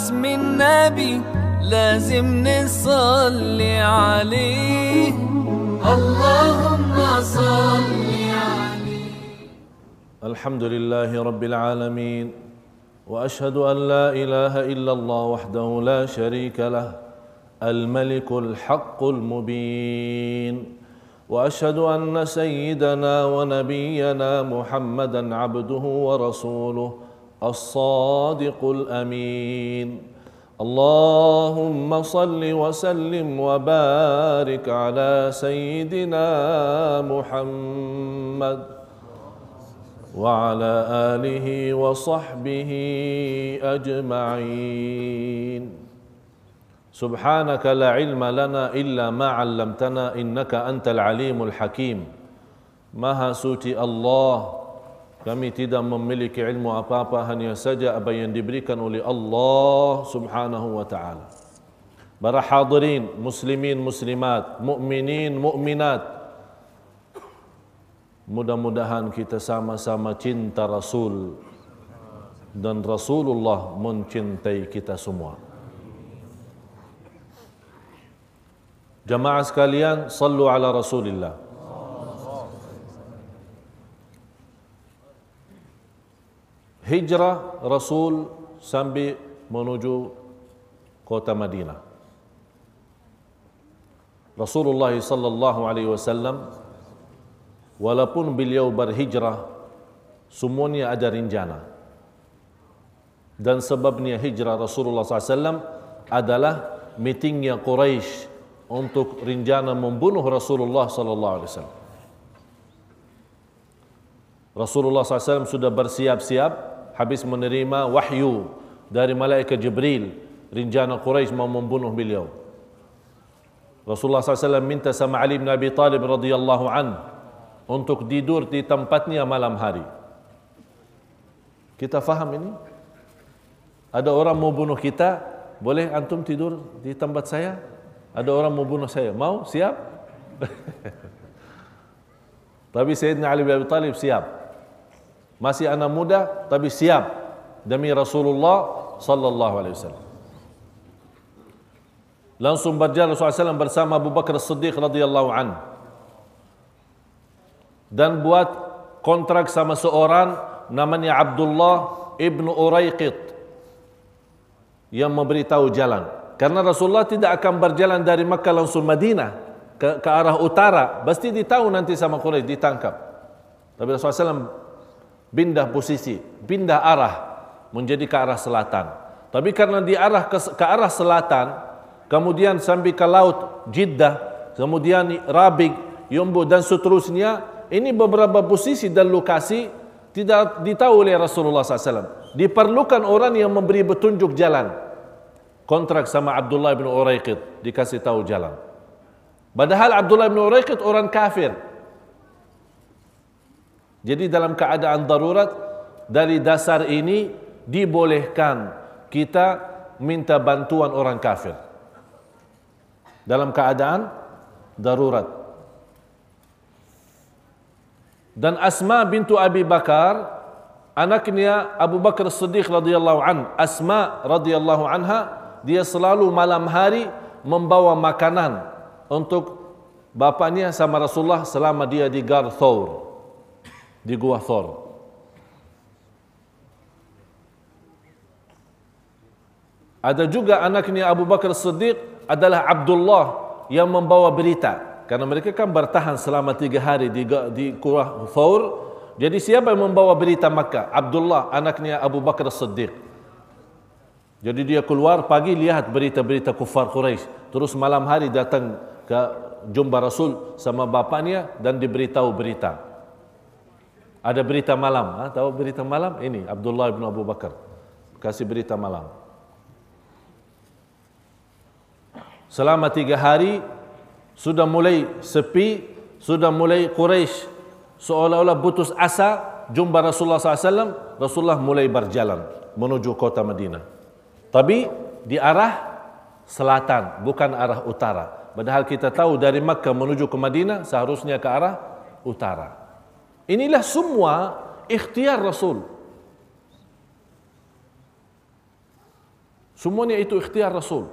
باسم النبي لازم نصلي عليه. اللهم صل عليه. الحمد لله رب العالمين وأشهد أن لا إله إلا الله وحده لا شريك له الملك الحق المبين وأشهد أن سيدنا ونبينا محمدا عبده ورسوله الصادق الأمين. اللهم صل وسلم وبارك على سيدنا محمد وعلى آله وصحبه أجمعين. سبحانك لا علم لنا إلا ما علمتنا إنك أنت العليم الحكيم. Maha suci Allah kami tidak memiliki ilmu apa-apa hanya saja apa yang diberikan oleh Allah Subhanahu wa taala. Para hadirin, muslimin, muslimat, mukminin, mukminat, Mudah-mudahan kita sama-sama cinta Rasul dan Rasulullah mencintai kita semua. Jamaah sekalian, sallu ala Rasulillah. Hijrah Rasul sambil menuju kota Madinah. Rasulullah sallallahu alaihi wasallam walaupun beliau berhijrah semuanya ada rencana dan sebabnya hijrah Rasulullah SAW adalah meetingnya Quraisy untuk rencana membunuh Rasulullah sallallahu alaihi wasallam. Rasulullah SAW sudah bersiap-siap habis menerima wahyu dari malaikat Jibril rencana Quraisy mau membunuh beliau. Rasulullah SAW minta sama Ali bin Abi Talib radhiyallahu an untuk tidur di tempatnya malam hari. Kita faham ini? Ada orang mau bunuh kita, boleh antum tidur di tempat saya? Ada orang mau bunuh saya, mau? Siap? Tapi Sayyidina Ali bin Abi Talib siap. Masih anak muda, tapi siap demi Rasulullah sallallahu alaihi wasallam. Langsung berjalan Rasulullah SAW bersama Abu Bakar Siddiq radhiyallahu an dan buat kontrak sama seorang namanya Abdullah ibnu Uraiqit yang memberitahu jalan. Karena Rasulullah tidak akan berjalan dari Makkah langsung Madinah ke, ke arah utara. Pasti ditahu nanti sama Quraisy ditangkap. Tapi Rasulullah SAW pindah posisi, pindah arah menjadi ke arah selatan. Tapi karena di arah ke, ke arah selatan, kemudian sampai ke laut Jeddah, kemudian Rabig, Yombo dan seterusnya, ini beberapa posisi dan lokasi tidak ditahu oleh Rasulullah SAW. Diperlukan orang yang memberi petunjuk jalan. Kontrak sama Abdullah bin Uraiqid dikasih tahu jalan. Padahal Abdullah bin Uraiqid orang kafir. Jadi dalam keadaan darurat dari dasar ini dibolehkan kita minta bantuan orang kafir. Dalam keadaan darurat. Dan Asma bintu Abi Bakar anaknya Abu Bakar Siddiq radhiyallahu an Asma radhiyallahu anha dia selalu malam hari membawa makanan untuk bapaknya sama Rasulullah selama dia di Gar Thawr di Gua Thor. Ada juga anaknya Abu Bakar Siddiq adalah Abdullah yang membawa berita. Karena mereka kan bertahan selama tiga hari di, di Gua Thor. Jadi siapa yang membawa berita Makkah? Abdullah, anaknya Abu Bakar Siddiq. Jadi dia keluar pagi lihat berita-berita kufar Quraisy. Terus malam hari datang ke jumpa Rasul sama bapaknya dan diberitahu berita. Ada berita malam, ha? tahu berita malam? Ini Abdullah bin Abu Bakar kasih berita malam. Selama tiga hari sudah mulai sepi, sudah mulai Quraisy seolah-olah putus asa jumpa Rasulullah SAW. Rasulullah mulai berjalan menuju kota Madinah. Tapi di arah selatan, bukan arah utara. Padahal kita tahu dari Makkah menuju ke Madinah seharusnya ke arah utara. Inilah semua ikhtiar Rasul. Semuanya itu ikhtiar Rasul.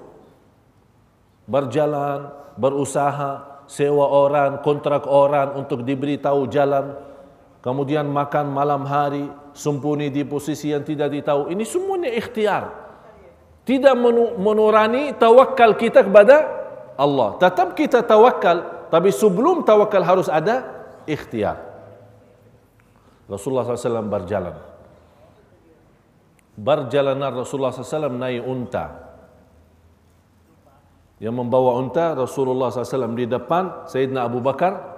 Berjalan, berusaha, sewa orang, kontrak orang untuk diberitahu jalan, kemudian makan malam hari, sembunyi di posisi yang tidak ditahu. Ini semuanya ikhtiar. Tidak menurani tawakal kita kepada Allah. Tetap kita tawakal, tapi sebelum tawakal harus ada ikhtiar. Rasulullah SAW berjalan. Berjalanan Rasulullah SAW naik unta. Yang membawa unta Rasulullah SAW di depan, Sayyidina Abu Bakar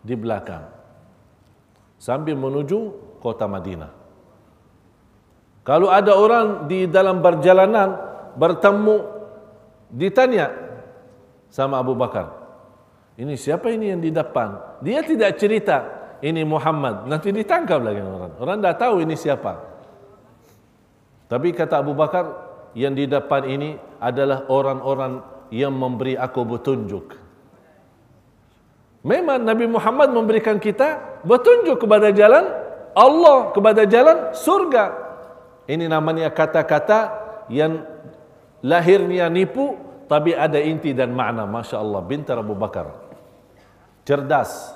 di belakang. Sambil menuju kota Madinah. Kalau ada orang di dalam perjalanan bertemu ditanya sama Abu Bakar. Ini siapa ini yang di depan? Dia tidak cerita ini Muhammad. Nanti ditangkap lagi orang. Orang dah tahu ini siapa. Tapi kata Abu Bakar yang di depan ini adalah orang-orang yang memberi aku petunjuk. Memang Nabi Muhammad memberikan kita petunjuk kepada jalan Allah, kepada jalan surga. Ini namanya kata-kata yang lahirnya nipu tapi ada inti dan makna. Masya Allah. Bintar Abu Bakar. Cerdas.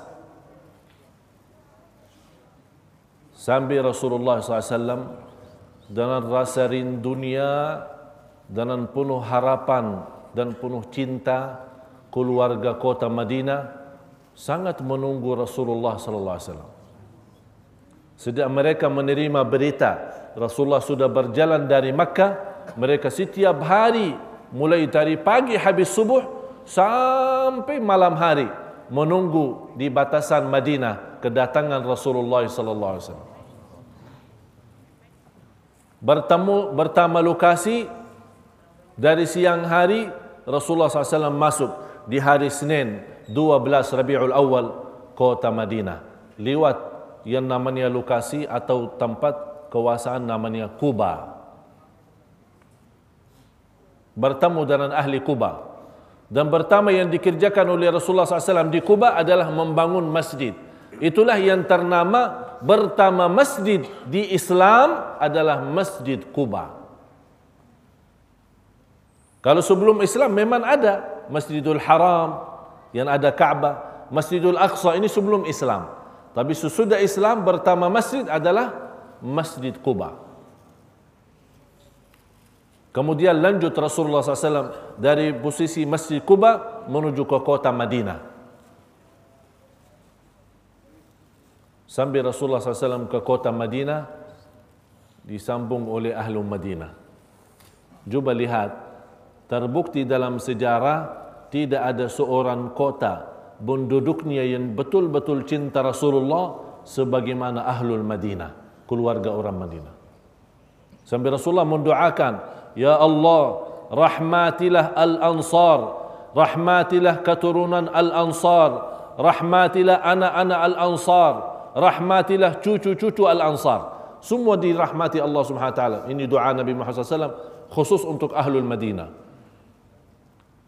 Sambil Rasulullah SAW dengan rasa rindunya dengan penuh harapan dan penuh cinta keluarga kota Madinah sangat menunggu Rasulullah sallallahu alaihi wasallam. Sejak mereka menerima berita Rasulullah sudah berjalan dari Makkah, mereka setiap hari mulai dari pagi habis subuh sampai malam hari menunggu di batasan Madinah kedatangan Rasulullah sallallahu alaihi wasallam. Bertemu bertama lokasi dari siang hari Rasulullah SAW masuk di hari Senin 12 Rabiul Awal kota Madinah lewat yang namanya lokasi atau tempat kewasaan namanya Kuba. Bertemu dengan ahli Kuba. Dan pertama yang dikerjakan oleh Rasulullah SAW di Kuba adalah membangun masjid. Itulah yang ternama pertama masjid di Islam adalah Masjid Kuba. Kalau sebelum Islam memang ada Masjidul Haram yang ada Kaabah, Masjidul Aqsa ini sebelum Islam. Tapi sesudah Islam pertama masjid adalah Masjid Quba. Kemudian lanjut Rasulullah SAW dari posisi Masjid Quba menuju ke kota Madinah. Sambil Rasulullah SAW ke kota Madinah, disambung oleh ahlu Madinah. Cuba lihat, terbukti dalam sejarah tidak ada seorang kota penduduknya yang betul-betul cinta Rasulullah sebagaimana ahlul Madinah, keluarga orang Madinah. Sampai Rasulullah mendoakan, Ya Allah, rahmatilah al-ansar, rahmatilah keturunan al-ansar, rahmatilah anak-anak al-ansar, rahmatilah cucu-cucu al-ansar. Semua dirahmati Allah Subhanahu wa taala. Ini doa Nabi Muhammad SAW khusus untuk ahlul Madinah.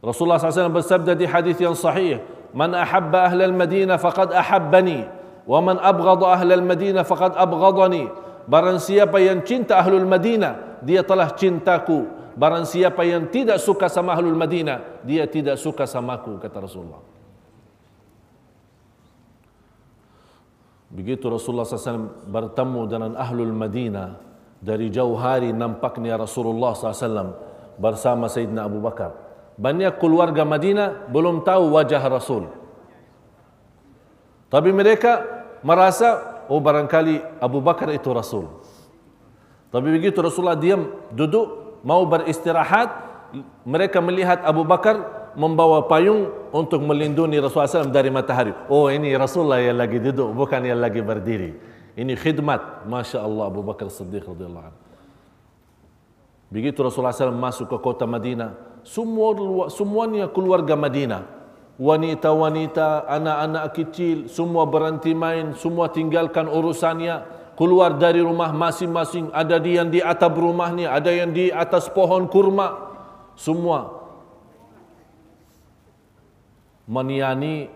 Rasulullah SAW bersabda di hadis yang sahih, من أحب أهل المدينة فقد أحبني ومن أبغض أهل المدينة فقد أبغضني Barang siapa yang cinta Ahlul Madinah, dia telah cintaku. Barang siapa yang tidak suka sama Ahlul Madinah, dia tidak suka samaku, kata Rasulullah. Begitu Rasulullah SAW bertemu dengan Ahlul Madinah, dari jauh hari nampaknya Rasulullah SAW bersama Sayyidina Abu Bakar banyak keluarga Madinah belum tahu wajah Rasul. Tapi mereka merasa, oh barangkali Abu Bakar itu Rasul. Tapi begitu Rasulullah diam, duduk, mau beristirahat, mereka melihat Abu Bakar membawa payung untuk melindungi Rasulullah SAW dari matahari. Oh ini Rasulullah yang lagi duduk, bukan yang lagi berdiri. Ini khidmat, Masya Allah Abu Bakar Siddiq radhiyallahu anhu. Begitu Rasulullah SAW masuk ke kota Madinah, semua semuanya keluarga Madinah. Wanita-wanita, anak-anak kecil, semua berhenti main, semua tinggalkan urusannya, keluar dari rumah masing-masing. Ada yang di atap rumahnya, ada yang di atas pohon kurma. Semua meniani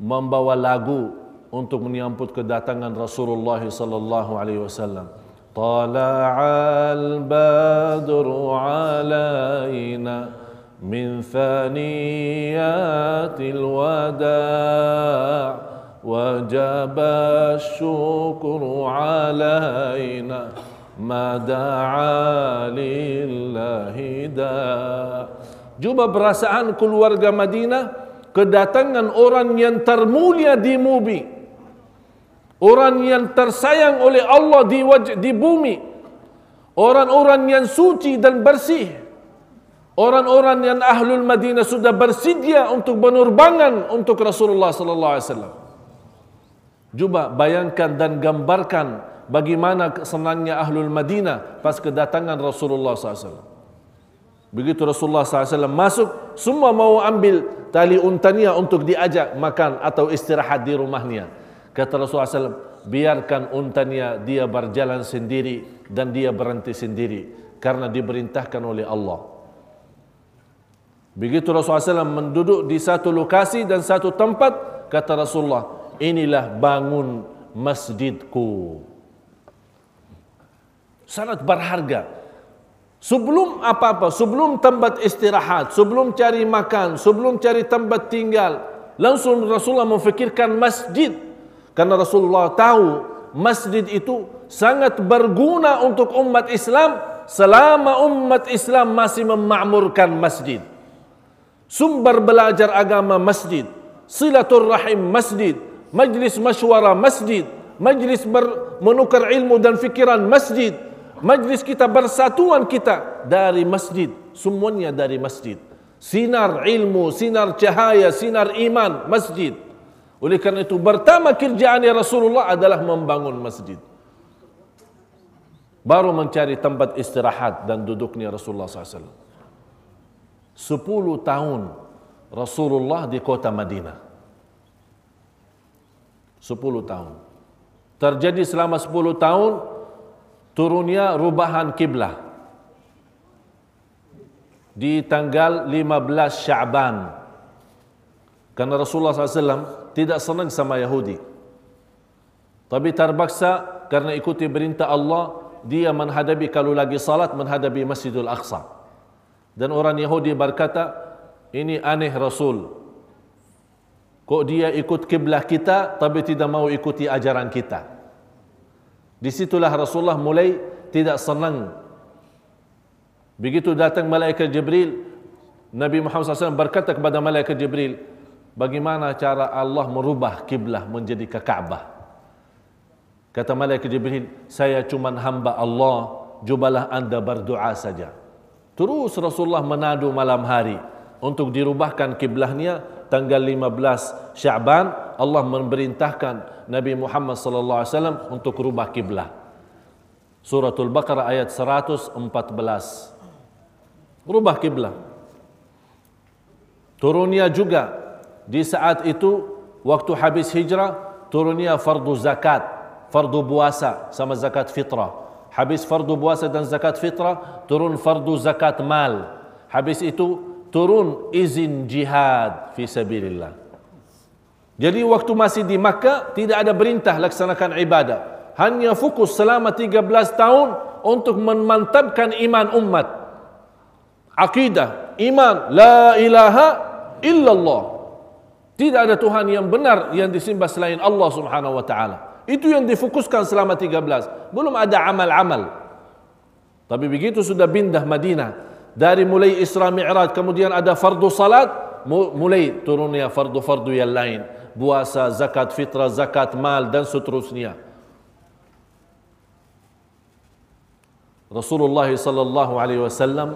membawa lagu untuk menyambut kedatangan Rasulullah sallallahu alaihi wasallam. طلع البدر علينا من ثنيات الوداع وجب الشكر علينا ما دعا لله داع Cuba perasaan keluarga Madinah kedatangan orang yang termulia di bumi. Orang yang tersayang oleh Allah di, waj- di bumi. Orang-orang yang suci dan bersih. Orang-orang yang ahlul Madinah sudah bersedia untuk penerbangan untuk Rasulullah sallallahu alaihi wasallam. Cuba bayangkan dan gambarkan bagaimana senangnya ahlul Madinah pas kedatangan Rasulullah SAW. Begitu Rasulullah SAW masuk, semua mau ambil tali untanya untuk diajak makan atau istirahat di rumahnya. Kata Rasulullah SAW, biarkan untanya dia berjalan sendiri dan dia berhenti sendiri karena diperintahkan oleh Allah. Begitu Rasulullah SAW menduduk di satu lokasi dan satu tempat, kata Rasulullah, inilah bangun masjidku. Sangat berharga. Sebelum apa-apa, sebelum tempat istirahat, sebelum cari makan, sebelum cari tempat tinggal, langsung Rasulullah memfikirkan masjid. Karena Rasulullah tahu masjid itu sangat berguna untuk umat Islam selama umat Islam masih memakmurkan masjid. Sumber belajar agama masjid, silaturrahim masjid, majlis masyuara masjid, majlis menukar ilmu dan fikiran masjid, Majlis kita bersatuan kita dari masjid, semuanya dari masjid. Sinar ilmu, sinar cahaya, sinar iman, masjid. Oleh kerana itu pertama kerjaan Rasulullah adalah membangun masjid. Baru mencari tempat istirahat dan duduknya Rasulullah SAW. Sepuluh tahun Rasulullah di kota Madinah. Sepuluh tahun. Terjadi selama sepuluh tahun turunnya rubahan kiblah di tanggal 15 Syaban. Karena Rasulullah SAW tidak senang sama Yahudi. Tapi terpaksa karena ikuti perintah Allah, dia menghadapi kalau lagi salat menghadapi Masjidul Aqsa. Dan orang Yahudi berkata, ini aneh Rasul. Kok dia ikut kiblah kita tapi tidak mau ikuti ajaran kita? Disitulah Rasulullah mulai tidak senang. Begitu datang malaikat Jibril, Nabi Muhammad SAW berkata kepada malaikat Jibril, bagaimana cara Allah merubah kiblah menjadi ke Kaabah? Kata malaikat Jibril, saya cuma hamba Allah, jubalah anda berdoa saja. Terus Rasulullah menadu malam hari untuk dirubahkan kiblahnya tanggal 15 Syaban Allah memerintahkan Nabi Muhammad sallallahu alaihi wasallam untuk rubah kiblah. Suratul Baqarah ayat 114. Rubah kiblah. Turunnya juga di saat itu waktu habis hijrah turunnya fardu zakat, fardu puasa sama zakat fitrah. Habis fardu puasa dan zakat fitrah turun fardu zakat mal. Habis itu turun izin jihad fi sabilillah. Jadi waktu masih di Makkah tidak ada perintah laksanakan ibadah. Hanya fokus selama 13 tahun untuk memantapkan iman umat. Akidah, iman, la ilaha illallah. Tidak ada Tuhan yang benar yang disembah selain Allah Subhanahu wa taala. Itu yang difokuskan selama 13. Belum ada amal-amal. Tapi begitu sudah pindah Madinah, dari mulai Isra Mi'raj kemudian ada fardu salat, mulai turunnya fardu-fardu yang lain puasa, zakat fitrah, zakat mal dan seterusnya. Rasulullah sallallahu alaihi wasallam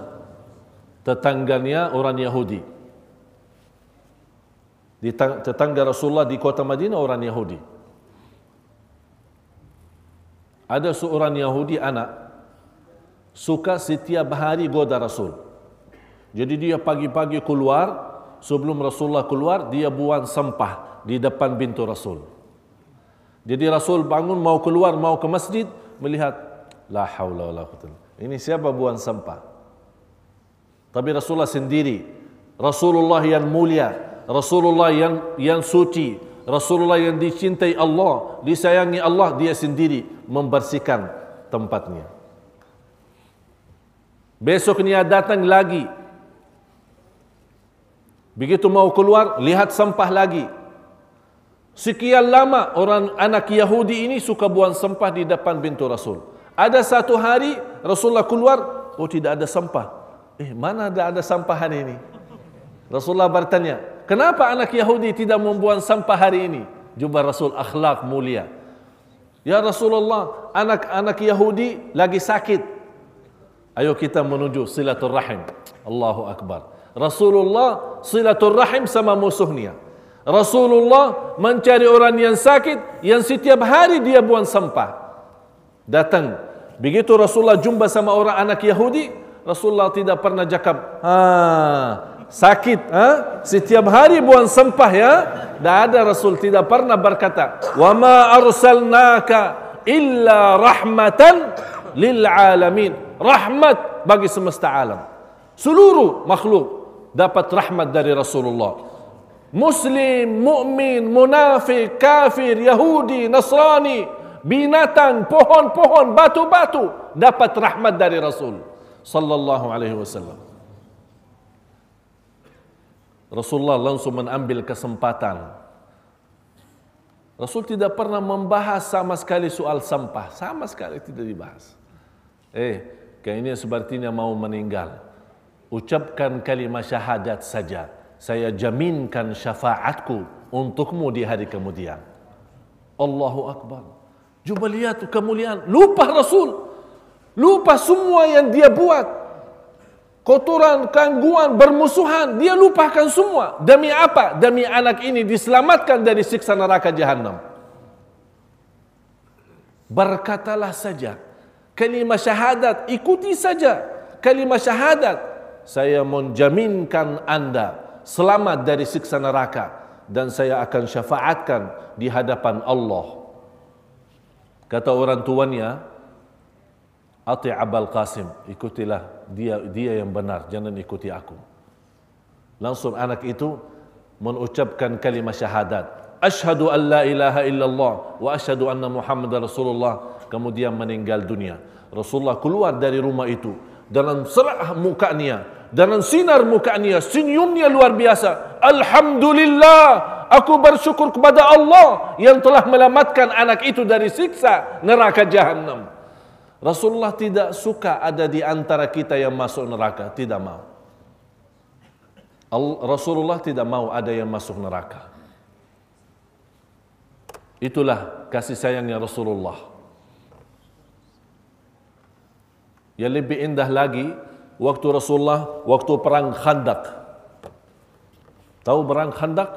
tetangganya orang Yahudi. Di tetangga Rasulullah di kota Madinah orang Yahudi. Ada seorang Yahudi anak suka setiap hari goda Rasul. Jadi dia pagi-pagi keluar sebelum Rasulullah keluar dia buang sampah di depan pintu Rasul. Jadi Rasul bangun mau keluar mau ke masjid melihat la haula wala quwwata Ini siapa buang sampah? Tapi Rasulullah sendiri, Rasulullah yang mulia, Rasulullah yang yang suci, Rasulullah yang dicintai Allah, disayangi Allah, dia sendiri membersihkan tempatnya. Besoknya datang lagi. Begitu mau keluar, lihat sampah lagi. Sekian lama orang anak Yahudi ini suka buang sampah di depan pintu Rasul. Ada satu hari Rasulullah keluar, oh tidak ada sampah. Eh mana ada ada sampah hari ini? Rasulullah bertanya, kenapa anak Yahudi tidak membuang sampah hari ini? Jumpa Rasul akhlak mulia. Ya Rasulullah, anak-anak Yahudi lagi sakit. Ayo kita menuju silaturrahim. Allahu Akbar. Rasulullah silaturrahim sama musuhnya. Rasulullah mencari orang yang sakit yang setiap hari dia buang sampah. Datang. Begitu Rasulullah jumpa sama orang anak Yahudi, Rasulullah tidak pernah cakap, ha, sakit, ha? setiap hari buang sampah ya. Tak ada Rasul tidak pernah berkata, wa ma arsalnaka illa rahmatan lil alamin. Rahmat bagi semesta alam. Seluruh makhluk dapat rahmat dari Rasulullah. Muslim, mukmin, munafik, kafir, Yahudi, Nasrani, binatang, pohon-pohon, batu-batu dapat rahmat dari Rasul sallallahu alaihi wasallam. Rasulullah langsung mengambil kesempatan. Rasul tidak pernah membahas sama sekali soal sampah, sama sekali tidak dibahas. Eh, kayaknya sepertinya mau meninggal. Ucapkan kalimat syahadat saja. Saya jaminkan syafaatku untukmu di hari kemudian. Allahu Akbar. Cuba lihat kemuliaan. Lupa Rasul. Lupa semua yang dia buat kotoran, gangguan, bermusuhan, dia lupakan semua. Demi apa? Demi anak ini diselamatkan dari siksa neraka jahanam. Berkatalah saja kalimat syahadat, ikuti saja kalimat syahadat. Saya menjaminkan anda selamat dari siksa neraka dan saya akan syafaatkan di hadapan Allah. Kata orang tuanya, Ati Abul Qasim, ikutilah dia dia yang benar, jangan ikuti aku. Langsung anak itu mengucapkan kalimat syahadat. Ashhadu an la ilaha illallah wa ashhadu anna Muhammad Rasulullah. Kemudian meninggal dunia. Rasulullah keluar dari rumah itu dengan serah mukanya, dengan sinar mukanya, senyumnya luar biasa. Alhamdulillah, aku bersyukur kepada Allah yang telah melamatkan anak itu dari siksa neraka jahanam. Rasulullah tidak suka ada di antara kita yang masuk neraka, tidak mau. Rasulullah tidak mau ada yang masuk neraka. Itulah kasih sayangnya Rasulullah. Yang lebih indah lagi, waktu Rasulullah, waktu perang Khandak. Tahu perang Khandak?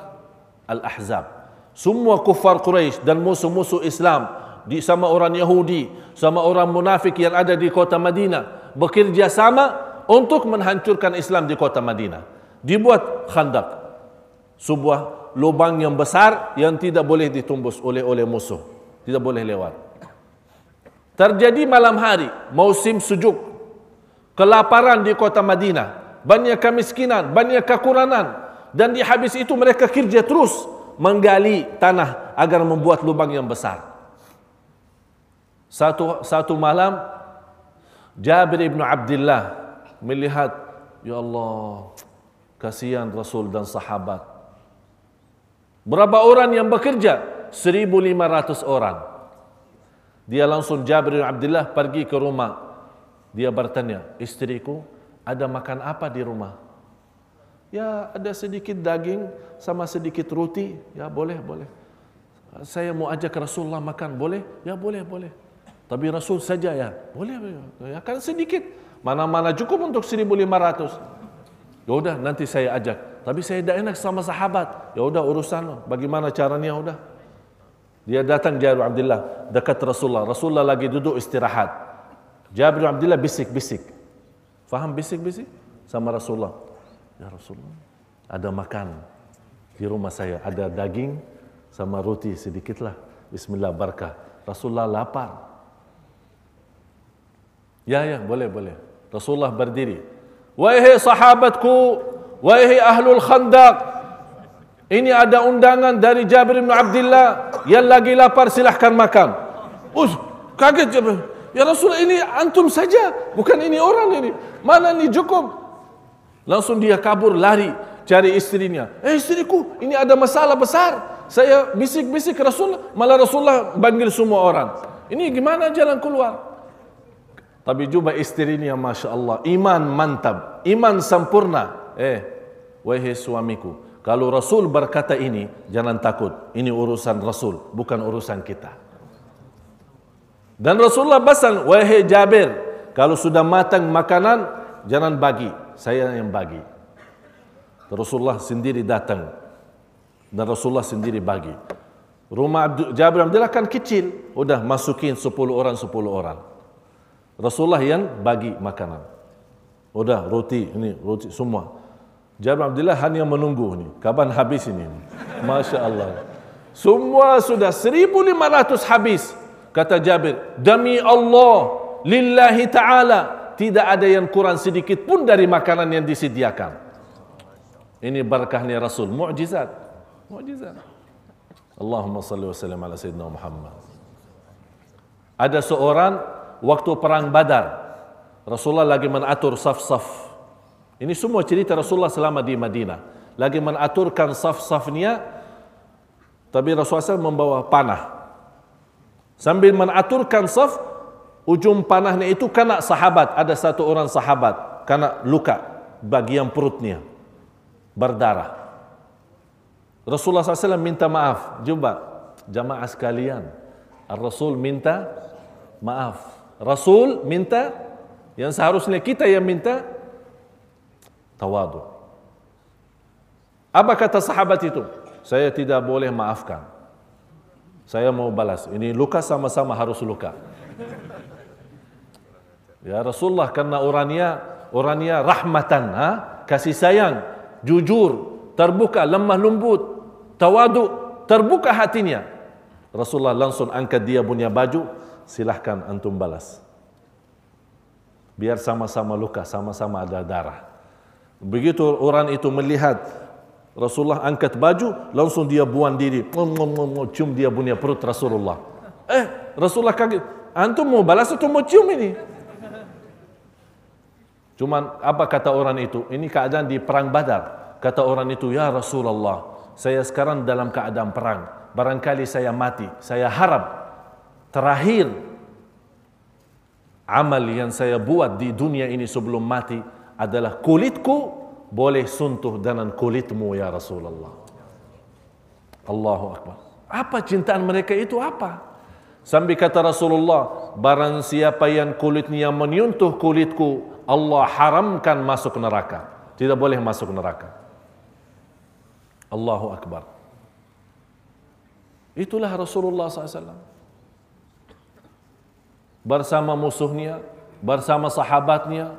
Al-Ahzab. Semua kufar Quraisy dan musuh-musuh Islam di sama orang Yahudi, sama orang munafik yang ada di kota Madinah bekerja sama untuk menghancurkan Islam di kota Madinah. Dibuat khandak, sebuah lubang yang besar yang tidak boleh ditumbus oleh oleh musuh, tidak boleh lewat. Terjadi malam hari, musim sejuk, kelaparan di kota Madinah, banyak kemiskinan, banyak kekurangan, dan di habis itu mereka kerja terus menggali tanah agar membuat lubang yang besar. Satu satu malam Jabir ibn Abdullah melihat ya Allah kasihan Rasul dan sahabat. Berapa orang yang bekerja? 1500 orang. Dia langsung Jabir bin Abdullah pergi ke rumah. Dia bertanya, istriku ada makan apa di rumah? Ya ada sedikit daging sama sedikit roti. Ya boleh, boleh. Saya mau ajak Rasulullah makan, boleh? Ya boleh, boleh. Tapi Rasul saja ya. Boleh, ya kan sedikit. Mana-mana cukup untuk 1500. Ya udah nanti saya ajak. Tapi saya tidak enak sama sahabat. Ya udah urusan lo. Bagaimana caranya udah. Dia datang Jabir Abdullah dekat Rasulullah. Rasulullah lagi duduk istirahat. Jabir Abdullah bisik-bisik. Faham bisik-bisik sama Rasulullah. Ya Rasulullah, ada makan di rumah saya, ada daging sama roti sedikitlah. Bismillah barakah. Rasulullah lapar. Ya, ya, boleh, boleh. Rasulullah berdiri. Wahai sahabatku, wahai ahlul khandaq, ini ada undangan dari Jabir bin Abdullah yang lagi lapar silahkan makan. Us, kaget Jabir. Ya Rasul ini antum saja, bukan ini orang ini. Mana ni cukup? Langsung dia kabur lari cari istrinya. Eh istriku, ini ada masalah besar. Saya bisik-bisik Rasul, malah Rasulullah panggil semua orang. Ini gimana jalan keluar? Tapi jumpa istrinya Masya Allah, iman mantap, iman sempurna. Eh, wahai suamiku, kalau Rasul berkata ini, jangan takut. Ini urusan Rasul, bukan urusan kita. Dan Rasulullah basan, wahai Jabir, kalau sudah matang makanan, jangan bagi, saya yang bagi. Rasulullah sendiri datang dan Rasulullah sendiri bagi. Rumah Abdul, Jabir Abdullah kan kecil, udah masukin 10 orang 10 orang. Rasulullah yang bagi makanan. Udah roti ini roti semua. Jabir Abdullah hanya menunggu ni, kapan habis ini? Masya Allah. Semua sudah 1500 habis. Kata Jabir, demi Allah, lillahi ta'ala, tidak ada yang kurang sedikit pun dari makanan yang disediakan. Ini barakahnya Rasul, mu'jizat. Mu'jizat. Allahumma salli wa sallim ala Sayyidina Muhammad. Ada seorang waktu perang badar, Rasulullah lagi menatur saf-saf. Ini semua cerita Rasulullah selama di Madinah. Lagi menaturkan saf-safnya, tapi Rasulullah SAW membawa panah. Sambil menaturkan saf, ujung panahnya itu kena sahabat. Ada satu orang sahabat kena luka bagian perutnya. Berdarah. Rasulullah SAW minta maaf. Jumpa jamaah sekalian. Rasul minta maaf. Rasul minta yang seharusnya kita yang minta tawadu. Apa kata sahabat itu? Saya tidak boleh maafkan. Saya mau balas. Ini luka sama-sama harus luka. Ya Rasulullah karena orangnya orangnya rahmatan, ha? kasih sayang, jujur, terbuka, lemah lembut, tawadu, terbuka hatinya. Rasulullah langsung angkat dia punya baju, silahkan antum balas. Biar sama-sama luka, sama-sama ada darah. Begitu orang itu melihat Rasulullah angkat baju, langsung dia buang diri. Cium dia punya perut Rasulullah. Eh, Rasulullah kaget. Antum mau balas atau mau cium ini? Cuman apa kata orang itu? Ini keadaan di perang badar. Kata orang itu, Ya Rasulullah, saya sekarang dalam keadaan perang. Barangkali saya mati. Saya harap terakhir amal yang saya buat di dunia ini sebelum mati adalah kulitku boleh suntuh dengan kulitmu ya Rasulullah. Allahu Akbar. Apa cintaan mereka itu apa? Sambil kata Rasulullah, barang siapa yang kulitnya menyentuh kulitku, Allah haramkan masuk neraka. Tidak boleh masuk neraka. Allahu Akbar. Itulah Rasulullah SAW. Bersama musuhnya, bersama sahabatnya,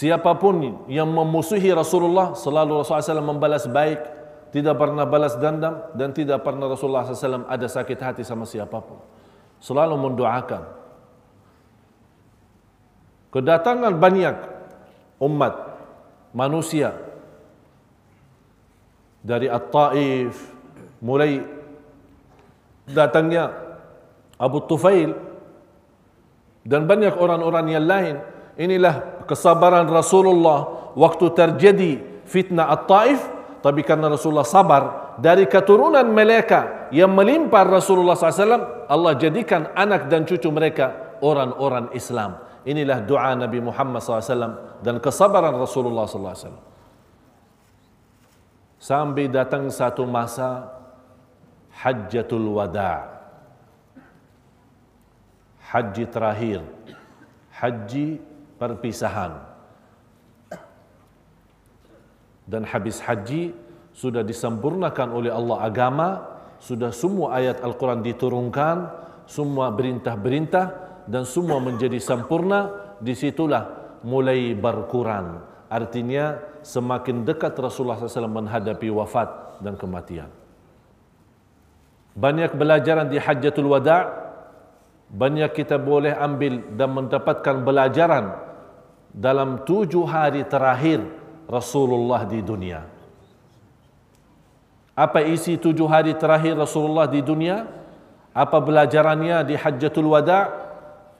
Siapapun yang memusuhi Rasulullah selalu Rasulullah SAW membalas baik, tidak pernah balas dendam dan tidak pernah Rasulullah SAW ada sakit hati sama siapapun. Selalu mendoakan. Kedatangan banyak umat manusia dari At-Taif mulai datangnya Abu Tufail dan banyak orang-orang yang lain inilah kesabaran Rasulullah waktu terjadi fitnah At-Taif tapi karena Rasulullah sabar dari keturunan mereka yang melimpah Rasulullah SAW Allah jadikan anak dan cucu mereka orang-orang Islam. Inilah doa Nabi Muhammad SAW dan kesabaran Rasulullah SAW sampai datang satu masa Hajjatul Wada' Haji terakhir. Haji perpisahan. Dan habis haji sudah disempurnakan oleh Allah agama, sudah semua ayat Al-Quran diturunkan, semua berintah-berintah dan semua menjadi sempurna, disitulah mulai berkurang. Artinya semakin dekat Rasulullah SAW menghadapi wafat dan kematian. Banyak belajaran di Hajjatul Wada' banyak kita boleh ambil dan mendapatkan belajaran dalam tujuh hari terakhir Rasulullah di dunia. Apa isi tujuh hari terakhir Rasulullah di dunia? apa belajarannya di Hajjatul Wada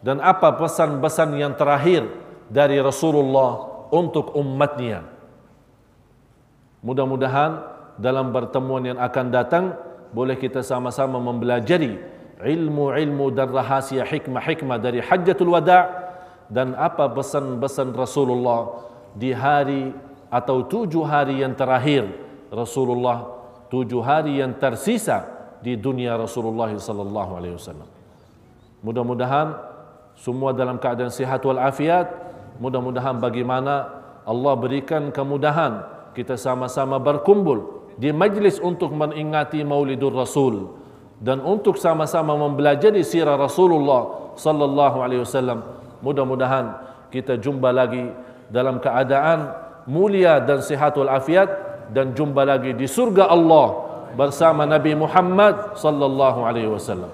dan apa pesan-pesan yang terakhir dari Rasulullah untuk umatnya. Mudah-mudahan dalam pertemuan yang akan datang boleh kita sama-sama mempelajari ilmu-ilmu dan rahasia hikmah-hikmah dari Hajjatul Wada dan apa pesan-pesan Rasulullah di hari atau tujuh hari yang terakhir Rasulullah tujuh hari yang tersisa di dunia Rasulullah sallallahu alaihi wasallam. Mudah-mudahan semua dalam keadaan sihat wal afiat. Mudah-mudahan bagaimana Allah berikan kemudahan kita sama-sama berkumpul di majlis untuk mengingati Maulidur Rasul dan untuk sama-sama mempelajari sirah Rasulullah sallallahu alaihi wasallam. Mudah-mudahan kita jumpa lagi dalam keadaan mulia dan sihat wal afiat dan jumpa lagi di surga Allah bersama Nabi Muhammad sallallahu alaihi wasallam.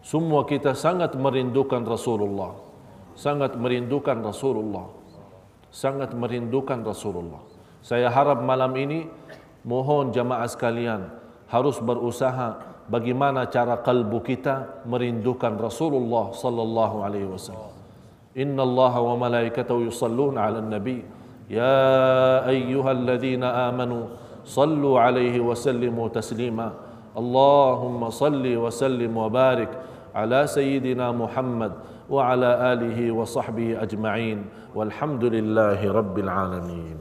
Semua kita sangat merindukan Rasulullah. Sangat merindukan Rasulullah. Sangat merindukan Rasulullah. Saya harap malam ini mohon jamaah sekalian harus berusaha bagaimana cara kalbu kita merindukan Rasulullah sallallahu alaihi wasallam. Inna Allah wa malaikatahu yusalluna 'alan nabi ya ayyuhalladzina amanu sallu alaihi wa sallimu taslima. Allahumma salli wa sallim wa barik ala sayyidina Muhammad wa ala alihi wa sahbihi ajma'in walhamdulillahi rabbil alamin.